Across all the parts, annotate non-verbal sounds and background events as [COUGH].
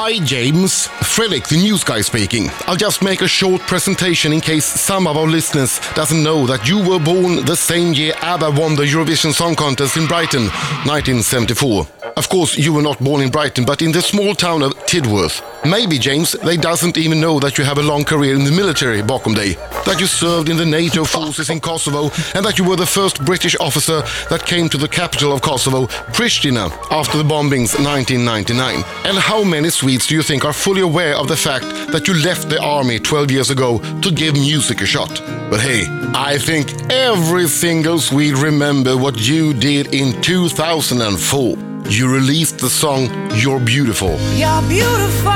Hi James, Fredrik the news guy speaking. I'll just make a short presentation in case some of our listeners doesn't know that you were born the same year ABBA won the Eurovision Song Contest in Brighton, 1974. Of course, you were not born in Brighton, but in the small town of Tidworth. Maybe, James, they doesn't even know that you have a long career in the military, Bochum Day, that you served in the NATO forces in Kosovo, and that you were the first British officer that came to the capital of Kosovo, Pristina, after the bombings 1999. And how many Swedes do you think are fully aware of the fact that you left the army 12 years ago to give music a shot? But hey, I think every single Swede remember what you did in 2004. You released the song You're Beautiful. You're beautiful.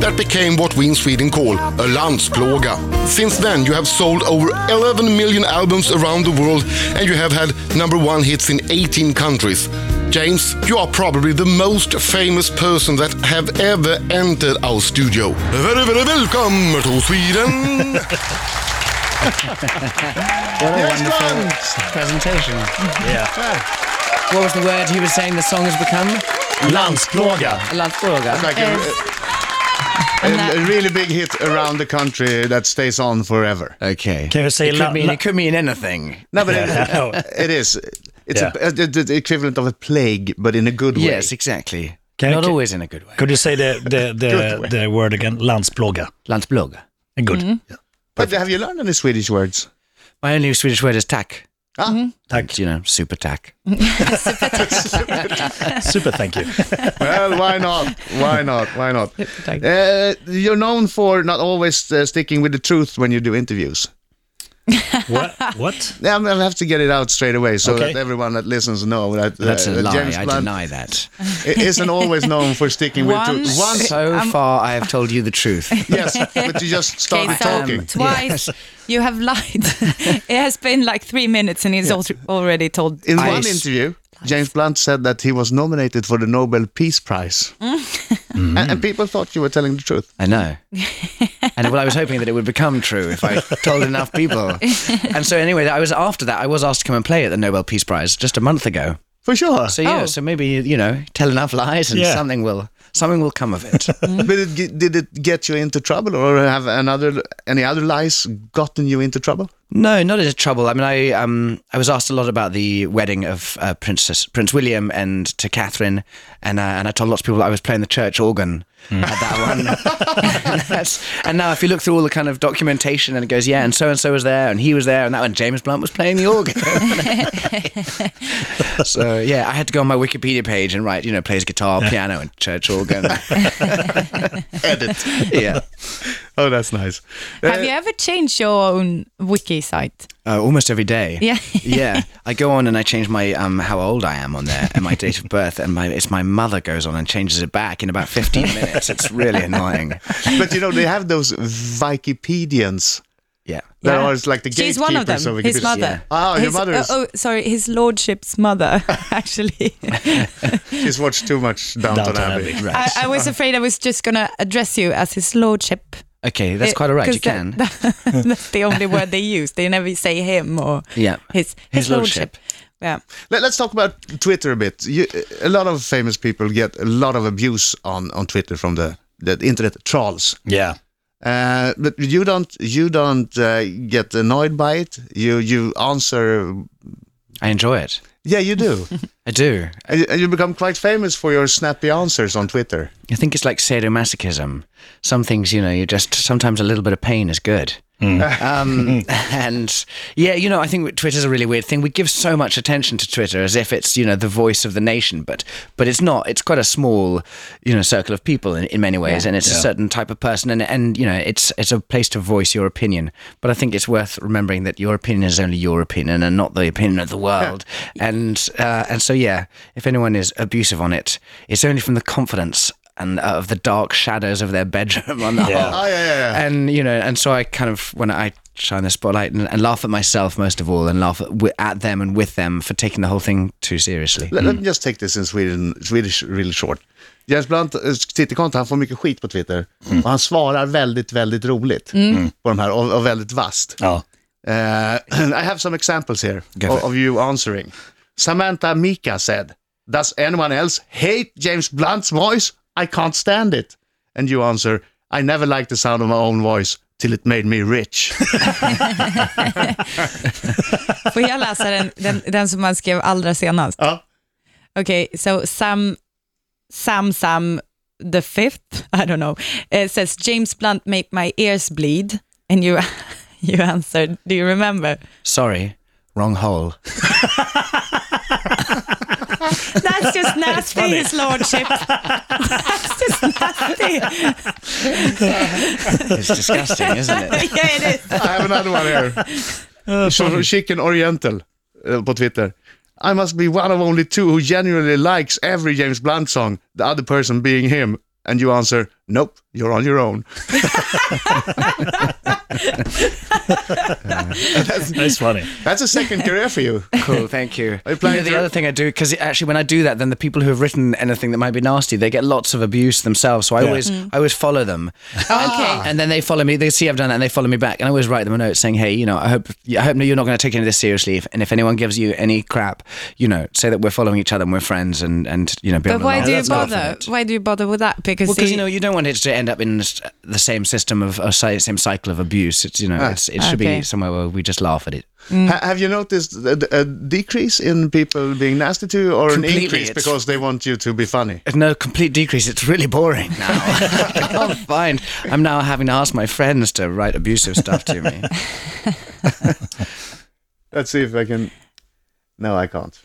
That became what we in Sweden call a landsplåga. Since then, you have sold over 11 million albums around the world and you have had number one hits in 18 countries. James, you are probably the most famous person that have ever entered our studio. Very, very welcome to Sweden! [LAUGHS] What a Yes, wonderful Grant. presentation. Yeah. [LAUGHS] What was the word he was saying the song has become? Landsplåga. A. Like a, a, a really big hit around the country that stays on forever. Okay. Can you say it la- could, mean, la- it could mean anything. No, but [LAUGHS] Yeah, I it, it is. It's Yeah. a, a- the, the equivalent of a plague, but in a good way. Yes, exactly. Can- Not can- always in a good way. Could you say the the [LAUGHS] the, the word again? Landsplåga. Landsplåga. Good. Mm-hmm. Yeah. But have you learned any Swedish words? My only Swedish word is tack. Ah, Tack. You know, super tack. [LAUGHS] [LAUGHS] Super, thank you. well, why not? Why not? Why not? Uh, you're known for not always uh, sticking with the truth when you do interviews. [LAUGHS] what? What? Yeah, I'm- I'll have to get it out straight away so Okay. that everyone that listens know that uh, That's a lie. James I Blunt deny that. i- isn't always known for sticking with the truth. Once- Once, So I'm- far, I have told you the truth. [LAUGHS] yes, but you just started Okay, so talking. [LAUGHS] twice you have lied. it has been like three minutes and he's al- already told. In I one interview, James Blunt said that he was nominated for the Nobel Peace Prize. and, and people thought you were telling the truth. I know. And well, I was hoping that it would become true if I told enough people. [LAUGHS] And so, anyway, I was after that. I was asked to come and play at the Nobel Peace Prize just a month ago. For sure. So yeah, Oh. so maybe you know, tell enough lies and Yeah. something will something will come of it. [LAUGHS] Mm-hmm. but it, did it get you into trouble or have another any other lies gotten you into trouble? No, not into trouble. I mean, I um I was asked a lot about the wedding of uh, Princess Prince William and to Catherine, and uh, and I told lots of people I was playing the church organ at that one. and, [LAUGHS] that's, and now if you look through all the kind of documentation, and it goes, yeah, and so and so was there, and he was there, and that one James Blunt was playing the organ. [LAUGHS] so yeah, I had to go on my Wikipedia page and write, you know, plays guitar, piano, and church organ. [LAUGHS] Edit. yeah. oh, that's nice. Have you ever changed your own wiki site? Uh, almost every day. [LAUGHS] Yeah. yeah. I go on and I change my um how old I am on there and my date of [LAUGHS] birth and my it's my mother goes on and changes it back in about 15 [LAUGHS] minutes. It's really annoying. But you know, they have those Wikipedians Yeah. that Yeah. are like the She's one of gatekeepers them. of His Wikipedia. mother. Oh, your His- mother is. uh, oh, sorry, his lordship's mother, actually. She's watched too much Downton, Downton Abbey. Abbey. I, I was afraid I was just going to address you as his lordship. Okay, that's It- quite all right. You can. that- [LAUGHS] that's the only word they use. They never say him or [LAUGHS] yeah. his, his, lordship. Yeah. Let, us talk about Twitter a bit. You, a lot of famous people get a lot of abuse on, on Twitter from the, the internet trolls. Yeah. Uh, but you don't you don't uh, get annoyed by it. You you answer. I enjoy it. Yeah, you do. [LAUGHS] I do. and you- you become quite famous for your snappy answers on Twitter. I think it's like sadomasochism. Some things, you know, you just sometimes a little bit of pain is good. Um, [LAUGHS] and yeah, you know, I think Twitter's a really weird thing. We give so much attention to Twitter as if it's you know the voice of the nation, but but it's not. It's quite a small you know circle of people in, in many ways, and it's a certain type of person, and and you know it's it's a place to voice your opinion. But I think it's worth remembering that your opinion is only your opinion and not the opinion of the [LAUGHS] world. And uh, and so yeah, if anyone is abusive on it, it's only from the confidence and uh, of the dark shadows of their bedroom on the Yeah. Oh yeah, yeah, yeah. And you know, and so I kind of when I shine the spotlight and, and laugh at myself most of all, and laugh at, at them and with them for taking the whole thing too seriously. Let, let me just take this in Sweden, Swedish really short. James Blunt, eh, Twitterkonto, han får mycket skit på Twitter. Och han svarar väldigt, väldigt roligt på de här och, och väldigt vasst. Ja. Uh, [CLEARS THROAT] I have some examples here of, of you answering. Samantha Mika said, Does anyone else hate James Blunt's voice? I can't stand it. And you answer, I never liked the sound of my own voice till it made me rich. [LAUGHS] Får jag läsa den, den, den som man skrev allra senast? Ja. Okay, so Sam, Sam, Sam the fifth, I don't know, uh, says James Blunt make my ears bleed, and you, [LAUGHS] you answered, do you remember? Sorry, wrong hole. [LAUGHS] That's just nasty, his lordship. [LAUGHS] That's just nasty. It's disgusting, isn't it? [LAUGHS] yeah, it is. I have another one here. So, Chicken Oriental eh, på Twitter. I must be one of only two who genuinely likes every James Blunt song, the other person being him. And you answer, nope, you're on your own. [LAUGHS] That's funny. That's a second career for you. Cool, thank you. You know, the to- other thing I do, because actually when I do that, then the people who have written anything that might be nasty, they get lots of abuse themselves. So I Yeah. always, mm. I always follow them. Ah. Okay. And then they follow me. They see I've done that, and they follow me back. And I always write them a note saying, "Hey, you know, I hope, I hope you're not going to take any of this seriously. If, and if anyone gives you any crap, you know, say that we're following each other and we're friends, and and you know, be But able why laugh. do you bother? Why do you bother with that? Because Well, because you know you don't want it to end up in the same system of a si- same cycle of abuse. It's you know ah. it's, it should Okay. be somewhere where we just laugh at it. Ha- have you noticed a, a decrease in people being nasty to you or an increase because they want you to be funny? Uh, no complete decrease. It's really boring now. I can't find. I'm now having to ask my friends to write abusive stuff to me. [LAUGHS] Let's see if I can. No, I can't.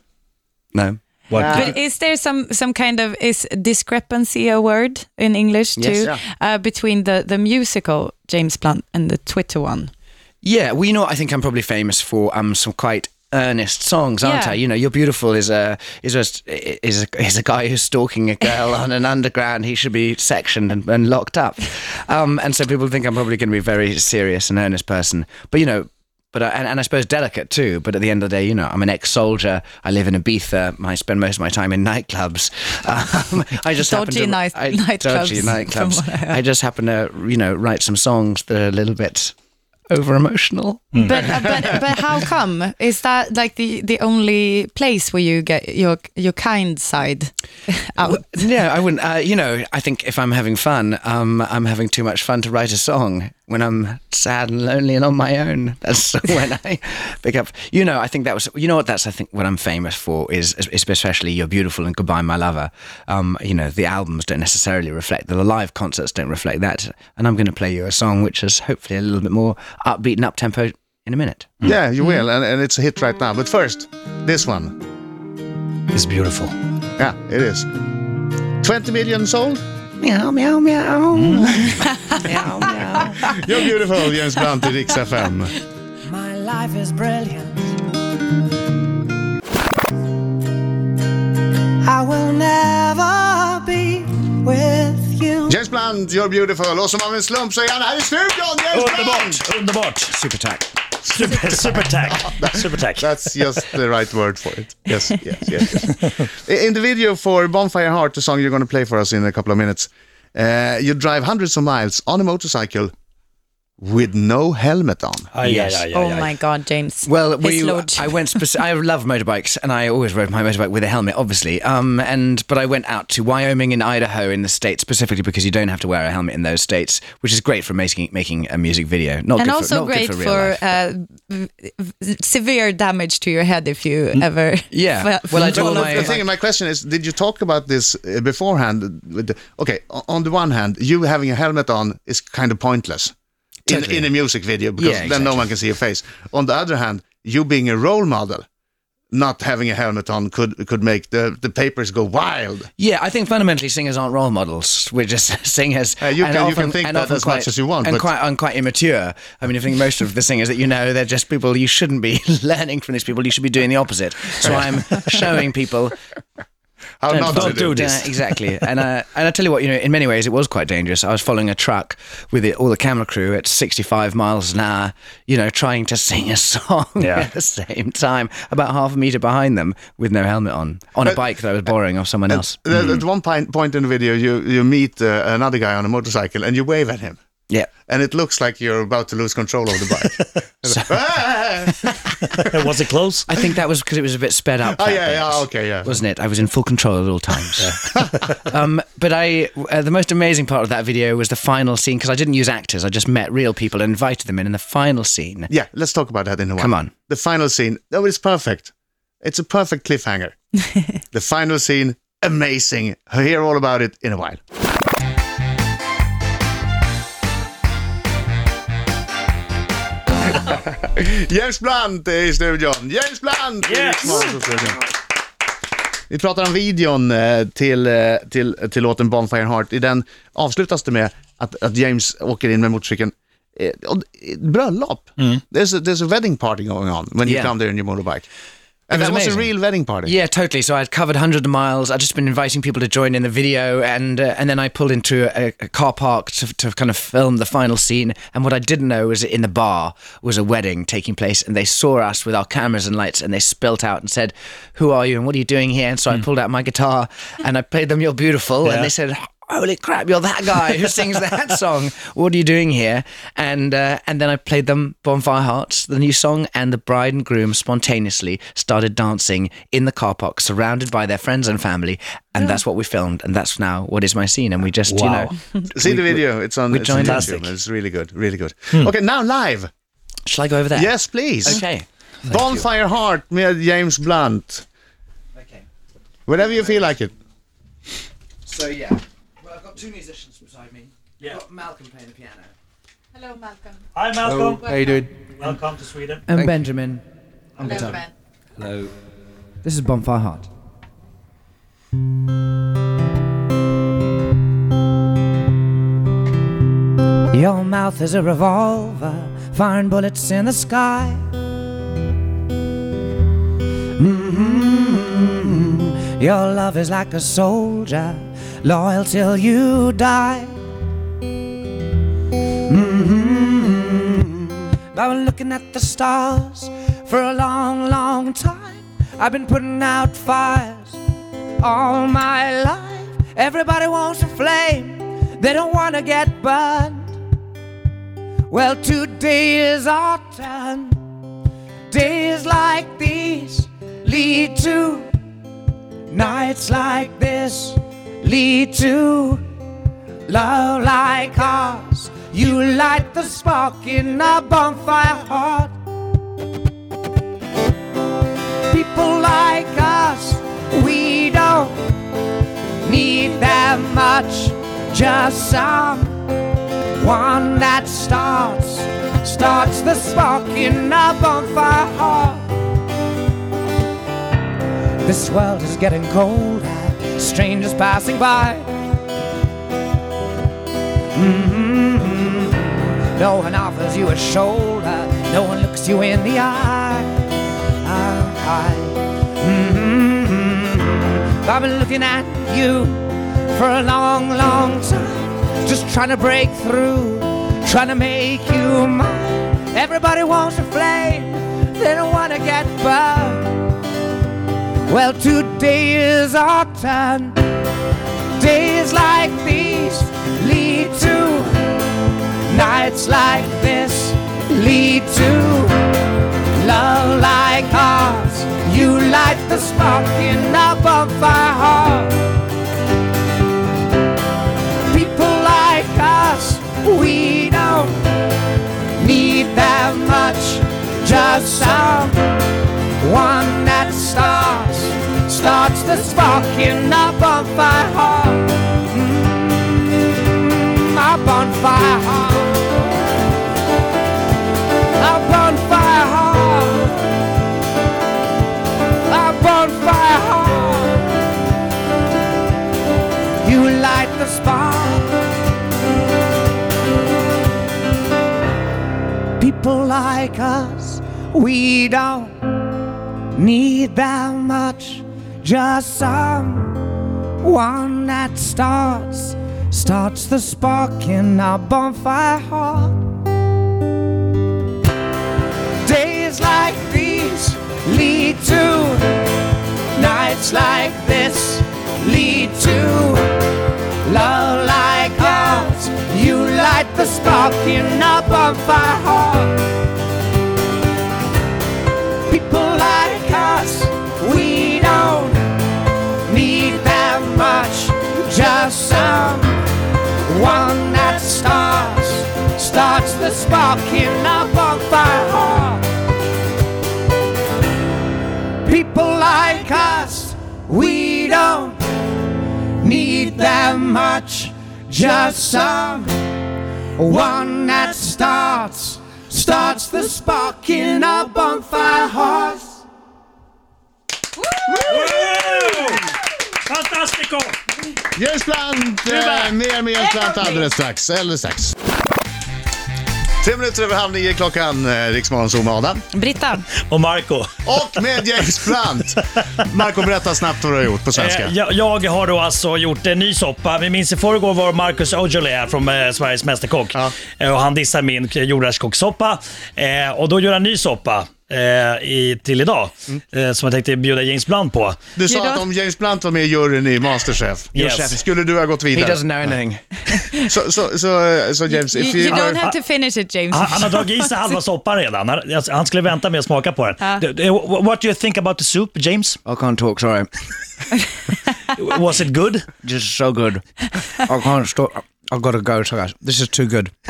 No. What? But is there some some kind of is discrepancy a word in English too Yes. uh, between the the musical James Blunt and the Twitter one? Yeah, well, you know, I think I'm probably famous for um some quite earnest songs, aren't Yeah. I? You know, "You're Beautiful" is a is just is a, is a guy who's stalking a girl on an underground. He should be sectioned and, and locked up. Um, and so people think I'm probably going to be a very serious and earnest person. But you know. But I, and, and I suppose delicate too. But at the end of the day, you know, I'm an ex-soldier. I live in Ibiza. I spend most of my time in nightclubs. [LAUGHS] Um, I just happen Dodgy to night- I, nightclubs, Dodgy nightclubs. I. [LAUGHS] I just happen to, you know, write some songs that are a little bit over emotional. But, uh, but but how come? Is that like the the only place where you get your your kind side [LAUGHS] out? Yeah, I wouldn't. Uh, you know, I think if I'm having fun, um, I'm having too much fun to write a song. When I'm sad and lonely and on my own, [LAUGHS] that's when I pick up. You know, I think that was. You know what? That's I think what I'm famous for is, is especially "You're Beautiful" and "Goodbye, My Lover." Um, you know, the albums don't necessarily reflect the live concerts don't reflect that, and I'm going to play you a song which is hopefully a little bit more upbeat and up tempo in a minute. Yeah, you will, and, and it's a hit right now. But first, this one. is beautiful. Yeah, it is. 20 million sold? Meow meow meow. meow meow. You're beautiful, James Blunt i Rix FM. My life is brilliant. I will never be with you. James Blunt, You're beautiful. Och som av en slump så är han här i studion, James Blunt! Underbart! Underbart! Supertack. Super, [LAUGHS] supertack. Supertack. That's just the right word for it. Yes, [LAUGHS] yes, yes. yes. In the video for Bonfire Heart, the song you're going to play for us in a couple of minutes, uh, you drive hundreds of miles on a motorcycle with no helmet on. Aj, Yes. aj, aj, Oh aj, aj. my God, James! Well, we. I went. Speci- I love motorbikes, and I always rode my motorbike with a helmet, obviously. Um, and but I went out to Wyoming and Idaho in the states specifically because you don't have to wear a helmet in those states, which is great for making making a music video. Not and good also for, not great good for, real for life. uh, v- v- severe damage to your head if you ever. Yeah. [LAUGHS] fe- Well, I do Well, all my- the the thing, my question is, did you talk about this uh, beforehand? With the, okay, on the one hand, you having a helmet on is kind of pointless in, Totally. in a music video because Yeah, then no one can see your face. On the other hand, you being a role model, not having a helmet on could could make the, the papers go wild. Yeah, I think fundamentally singers aren't role models. We're just [LAUGHS] singers. Uh, you and can- you can think and that often as much quite- as you want, and quite and quite immature. I mean, I think most of the singers that you know, they're just people you shouldn't be [LAUGHS] learning from these people. You should be doing the opposite. So I'm showing people [LAUGHS] How Don't- not to don't do do this. that. exactly. And uh, [LAUGHS] and I tell you what, you know, in many ways it was quite dangerous. I was following a truck with it, all the camera crew at 65 miles an hour, you know, trying to sing a [LAUGHS] song Yeah. at the same time, about half a meter behind them with no helmet on, on a bike that I was borrowing off someone else. At- At one point, point in the video, you, you meet uh, another guy on a motorcycle and you wave at him. Yeah. and it looks like you're about to lose control of the bike. [LAUGHS] Ah! [LAUGHS] Was it close? I think that was because it was a bit sped up. oh yeah, bit, yeah, okay, yeah. Wasn't it? I was in full control at all times. [LAUGHS] um, but I, uh, the most amazing part of that video was the final scene because I didn't use actors. I just met real people and invited them in. And the final scene, Yeah, let's talk about that in a while. Come on. The final scene. Oh, it's perfect. It's a perfect cliffhanger. the final scene, amazing. I'll Hear all about it in a while. [LAUGHS] James Blunt är i studion. James Blunt! Yes! Vi pratar om videon eh, till, eh, till, till låten Bonfire Heart. I den avslutas det med att, att James åker in med motorcykeln. Eh, bröllop. There's, a, there's a wedding party going on when you Yeah. come there in your motorbike. And was that was a real wedding party. Yeah, totally. So I'd covered hundreds of miles. I'd just been inviting people to join in the video, and uh, and then I pulled into a, a car park to, to kind of film the final scene. And what I didn't know was in the bar was a wedding taking place, and they saw us with our cameras and lights, and they spilt out and said, "Who are you? And what are you doing here?" And so I pulled out my guitar and I played them "You're Beautiful," Yeah. and they said. Holy crap! You're that guy who sings that [LAUGHS] song. What are you doing here? And uh, and then I played them "Bonfire Hearts," the new song, and the bride and groom spontaneously started dancing in the car park, surrounded by their friends and family, and that's what we filmed, and that's now what is my scene. And we just, you know, [LAUGHS] See the video. It's on, we it's on joined YouTube. It's really good. Really good. Okay, now live. shall I go over there? Yes, please. Okay. Bonfire Heart med James Blunt. Okay. Whenever you feel like it. So yeah, well, I've got two musicians beside me. Yeah. I've got Malcolm playing the piano, Hello, Malcolm. Hi, Malcolm. How you doing? Welcome to Sweden. and Benjamin. Hello, Ben. Hello. This is Bonfire Heart. Your mouth is a revolver, firing bullets in the sky. Mhm. Your love is like a soldier, loyal till you die. Mhm. I've been looking at the stars for a long, long time. I've been putting out fires all my life. Everybody wants a flame, they don't want to get burned. Well, today is our turn. Days like these lead to nights like this, lead to love like ours. You light the spark in a bonfire heart. People like us, we don't need that much, just some one that starts, starts the spark in a bonfire heart. This world is getting colder, strangers passing by. Mhm. No one offers you a shoulder, no one looks you in the eye. Mhm. I've been looking at you for a long, long time, just trying to break through, trying to make you mine. Everybody wants a flame, they don't want to get burned. Well, today is our turn. Days like these lead to nights like this, lead to love like ours. You light the spark in our bonfire heart. People like us, we don't need that much, just some one that starts, starts the spark in our bonfire heart. Mm, our bonfire heart. Our bonfire heart. Our bonfire heart. You light the spark. People like us, we don't need that much, just some one that starts, starts the spark in our bonfire heart. Days like these lead to nights like this, lead to love like ours. You light the spark sparking up on fire heart. The sparking up on fire heart. People like us, we don't need that much. Just some one that starts, starts the spark in on fire hearts. Fantastico! James Blunt! Eh, mer med James Blunt alldeles strax. Eller strax. Tre minuter över halv nio klockan, eh, Riksmorgon Zoom med Adam. Britta, Och Marco. Och med James Blunt! Marco, berätta snabbt vad du har gjort på svenska. Eh, jag, jag har då alltså gjort en ny soppa. Vi minns i förrgår var Marcus Aujalay här från eh, Sveriges Mästerkock. Ja. Eh, och han dissar min jordärtskockssoppa. Eh, och då gör jag en ny soppa. Eh, i, till idag, eh, som jag tänkte bjuda James Blunt på. Du sa att om James Blunt var med i juryn i Masterchef, Yes. skulle du ha gått He vidare. doesn't know anything. [LAUGHS] Så, så, så, så James, you, if you you don't are... have to finish it James. Han, han har dragit i sig [LAUGHS] halva soppan redan. Han, alltså, han skulle vänta med att smaka på den. Ja. D- d- What do you think about the soup, James? I can't talk, sorry. Was it good? Just so good. I can't stop. I've got to go, guys. This is too good. [LAUGHS]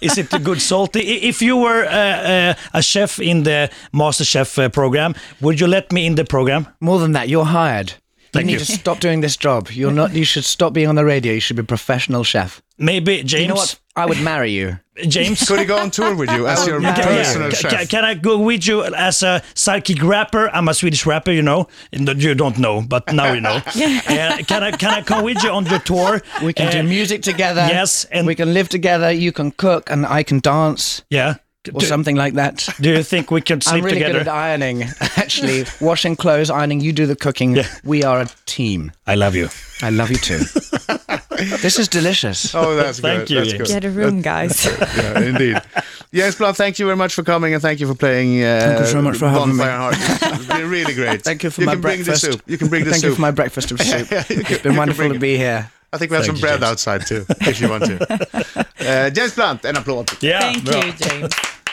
Is it too good salty? If you were uh, uh, a chef in the MasterChef uh, program, would you let me in the program? More than that, you're hired. Thank you need you. to stop doing this job. You're not. You should stop being on the radio. You should be a professional chef. Maybe James. You know what? I would marry you. [LAUGHS] James. Could he go on tour with you as your Yeah, Can- personal can, chef? can I go with you as a sidekick rapper? I'm a Swedish rapper, you know. You don't know, but now you know. [LAUGHS] Uh, can I can I come with you on your tour? We can do Uh, music together. yes, and- we can live together. You can cook, and I can dance, Yeah. or Do, something like that. do you think we can I'm sleep really together? good at ironing. Actually, washing clothes, ironing. You do the cooking. Yeah. We are a team. I love you. I love you too. [LAUGHS] [LAUGHS] this is delicious. Oh, that's Thank good. you, That's good. Get a room guys. [LAUGHS] Yeah, indeed. Yes, Blunt, thank you very much for coming and thank you for playing. Uh, Thank you so much for having me. Bonfire Heart. It's been really great. [LAUGHS] Thank you for you my can bring breakfast. the soup. You can bring the Thank soup. you for my breakfast of soup. Yeah, you can- it's you been wonderful to be here. I think we have Thank some bread James. outside too, if you want to. Uh, James Blunt, en applåd. Yeah. Thank you James.